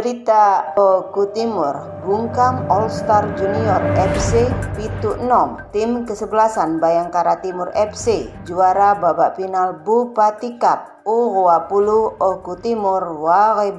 Berita Oku Timur, Bungkam All Star Junior FC Pitu 6, tim kesebelasan Bayangkara Timur FC, juara babak final Bupati Cup U20 Oku Timur 2020.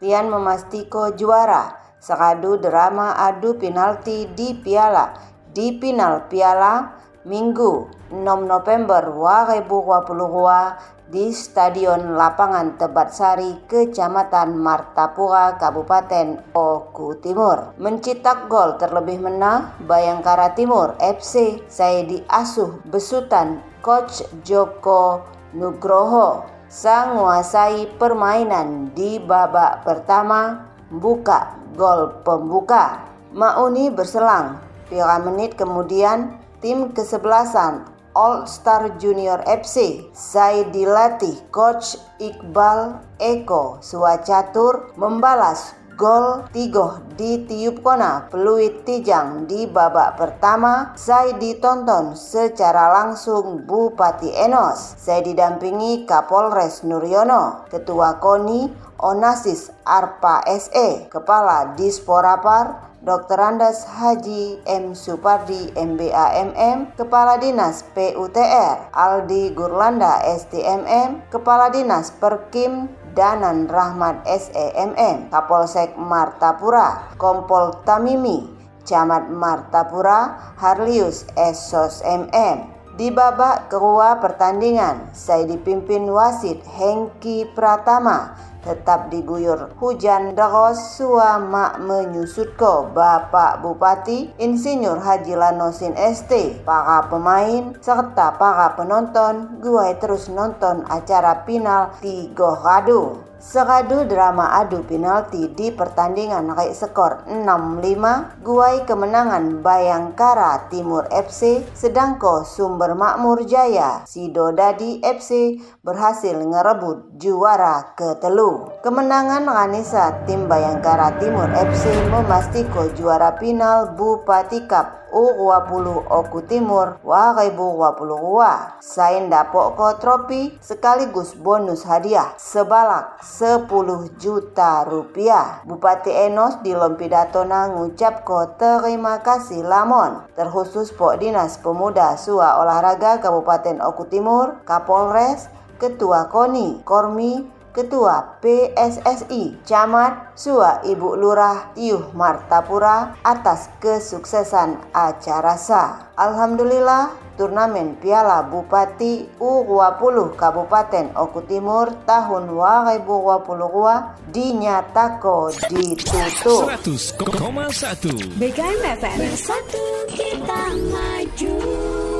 Pian memastiko juara, sekadu drama adu penalti di piala, di final piala Minggu 6 November 2022 di Stadion Lapangan Tebat Sari, Kecamatan Martapura, Kabupaten Oku Timur. Mencetak gol terlebih menang Bayangkara Timur FC saya diasuh besutan Coach Joko Nugroho sang menguasai permainan di babak pertama buka gol pembuka. Mauni berselang 3 menit kemudian tim kesebelasan All Star Junior FC. Saya dilatih Coach Iqbal Eko. Suacatur membalas gol tigo di tiup kona. Peluit tijang di babak pertama. Saya ditonton secara langsung Bupati Enos. Saya didampingi Kapolres Nuryono. Ketua KONI Onasis Arpa SE Kepala Disporapar Dr. Andas Haji M. Supardi MBAMM, Kepala Dinas PUTR, Aldi Gurlanda STMM, Kepala Dinas Perkim Danan Rahmat SEMM, Kapolsek Martapura, Kompol Tamimi, Camat Martapura, Harlius Esos MM. Di babak kedua pertandingan, saya dipimpin wasit Hengki Pratama tetap diguyur. Hujan deros suama menyusutko Bapak Bupati Insinyur Haji Lanosin ST para pemain serta para penonton. Gue terus nonton acara final tiga Radu. Segadu drama adu penalti di pertandingan raih skor 6-5 guai kemenangan Bayangkara Timur FC sedangko Sumber Makmur Jaya Sido Dadi FC berhasil ngerebut juara ketelu. Kemenangan Ranisa tim Bayangkara Timur FC memastiko juara final Bupati Cup U20 Oku Timur 2022. Sain dapok ko trofi sekaligus bonus hadiah sebalak 10 juta rupiah. Bupati Enos di Lompidatona ngucap ko terima kasih lamon. Terkhusus Pok Dinas Pemuda Sua Olahraga Kabupaten Oku Timur, Kapolres, Ketua KONI, Kormi, Ketua PSSI Camat Sua Ibu Lurah Tiuh Martapura atas kesuksesan acara SA. Alhamdulillah turnamen Piala Bupati U20 Kabupaten Oku Timur tahun 2022 dinyatako ditutup. 100,1 BKM FM 1 kita maju.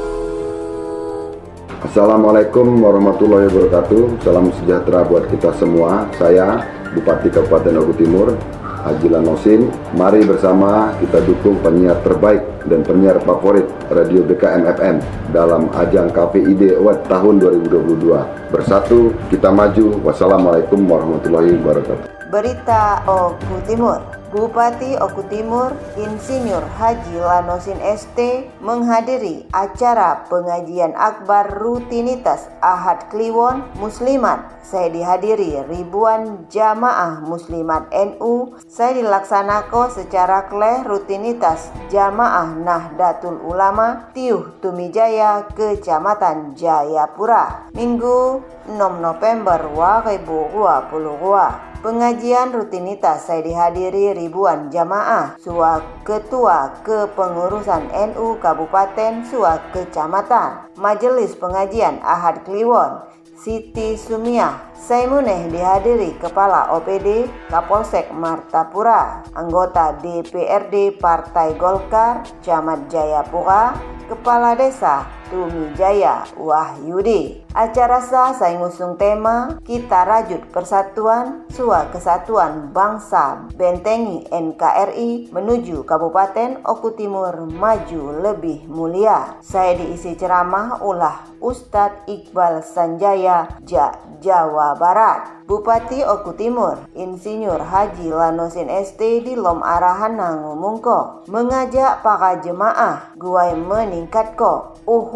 Assalamualaikum warahmatullahi wabarakatuh. Salam sejahtera buat kita semua. Saya Bupati Kabupaten Oku Timur Haji Lanosin. Mari bersama kita dukung penyiar terbaik dan penyiar favorit Radio BKM FM Dalam ajang KPID Award tahun 2022 Bersatu kita maju. Wassalamualaikum warahmatullahi wabarakatuh. Berita Oku Timur Bupati Oku Timur, Insinyur Haji Lanosin ST menghadiri acara pengajian akbar rutinitas Ahad Kliwon Muslimat. Saya dihadiri ribuan jamaah muslimat NU. Saya dilaksanakan secara kleh rutinitas jamaah Nahdlatul Ulama Tiuh Tumijaya Kecamatan Jayapura. Minggu 6 November 2022. Pengajian rutinitas saya dihadiri ribuan jamaah, sua ketua kepengurusan NU Kabupaten, sua kecamatan, majelis pengajian Ahad Kliwon, Siti Sumiah. Saya muneh dihadiri Kepala OPD Kapolsek Martapura, anggota DPRD Partai Golkar, Camat Jayapura, Kepala Desa Tumi Jaya Wahyudi. Acara sah saya ngusung tema Kita Rajut Persatuan Sua Kesatuan Bangsa Bentengi NKRI menuju Kabupaten Oku Timur maju lebih mulia. Saya diisi ceramah ulah Ustadz Iqbal Sanjaya Ja Jawa Barat. Bupati Oku Timur, Insinyur Haji Lanosin ST di Lom Arahan ngomongko mengajak para jemaah guai meningkat ko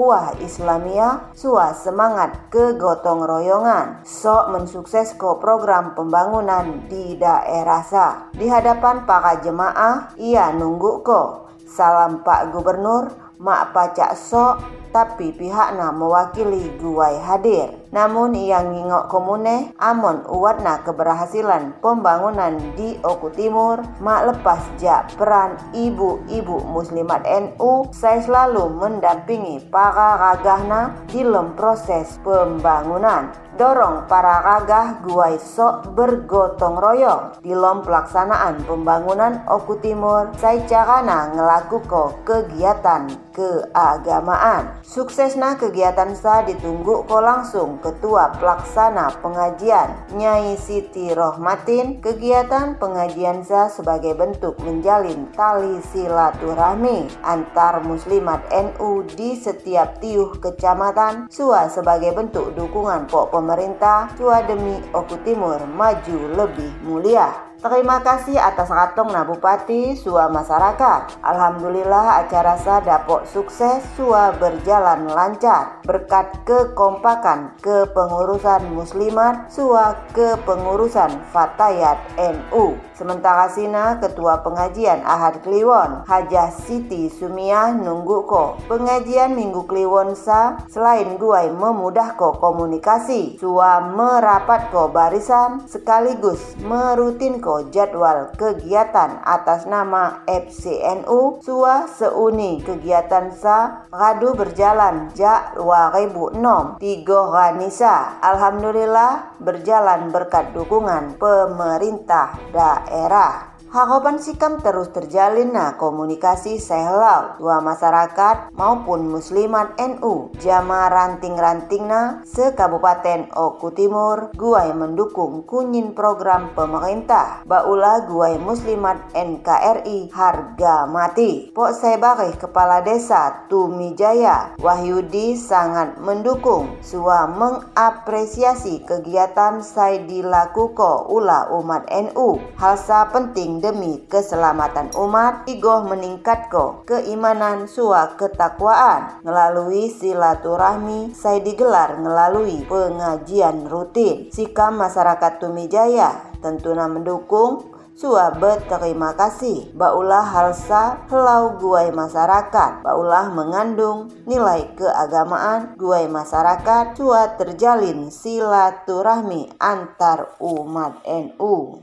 uhuah Islamia sua semangat ke gotong royongan. Sok mensukses ko program pembangunan di daerah sa. Di hadapan para jemaah ia nunggu ko. Salam Pak Gubernur mak pacak sok tapi pihaknya mewakili guai hadir. Namun yang ngingok komune amon uatna keberhasilan pembangunan di Oku Timur. Mak lepas jak peran ibu-ibu muslimat NU saya selalu mendampingi para ragahna dalam proses pembangunan. Dorong para ragah guai sok bergotong royong di lom pelaksanaan pembangunan Oku Timur. Saya carana ngelakuko kegiatan keagamaan. Suksesna kegiatan sa ditunggu ko langsung Ketua Pelaksana Pengajian Nyai Siti Rohmatin. Kegiatan pengajian sa sebagai bentuk menjalin tali silaturahmi antar muslimat NU di setiap tiuh kecamatan. Sua sebagai bentuk dukungan pok pemerintah. Sua demi Oku Timur maju lebih mulia Terima kasih atas ratong na Bupati Sua masyarakat. Alhamdulillah acara sa dapok sukses Sua berjalan lancar berkat kekompakan kepengurusan muslimat Sua kepengurusan Fatayat NU. Sementara Sina Ketua Pengajian Ahad Kliwon Hajah Siti Sumiah nunggu ko pengajian Minggu Kliwon sa selain guai memudah ko komunikasi sua merapat ko barisan sekaligus merutin ko jadwal kegiatan atas nama FCNU sua seuni. Kegiatan sa radu berjalan ja 2006 tigo Ranisa Alhamdulillah berjalan berkat dukungan pemerintah daerah. era Harapan sikam terus terjalin. Nah komunikasi sehlau dua masyarakat maupun muslimat NU jama ranting-ranting na sekabupaten Oku Timur guai mendukung kunyin program pemerintah. Baulah guai muslimat NKRI harga mati. Pok Sebari Kepala Desa Tumijaya Wahyudi sangat mendukung. Sua mengapresiasi kegiatan saya dilakukan ulah umat NU halsa penting demi keselamatan umat igoh meningkatko keimanan sua ketakwaan. Melalui silaturahmi saya digelar melalui pengajian rutin. Sikam masyarakat Tumijaya tentunya mendukung Sua berterima kasih. Baulah halsa helau guai masyarakat. Baulah mengandung nilai keagamaan guai masyarakat. Sua terjalin silaturahmi antar umat NU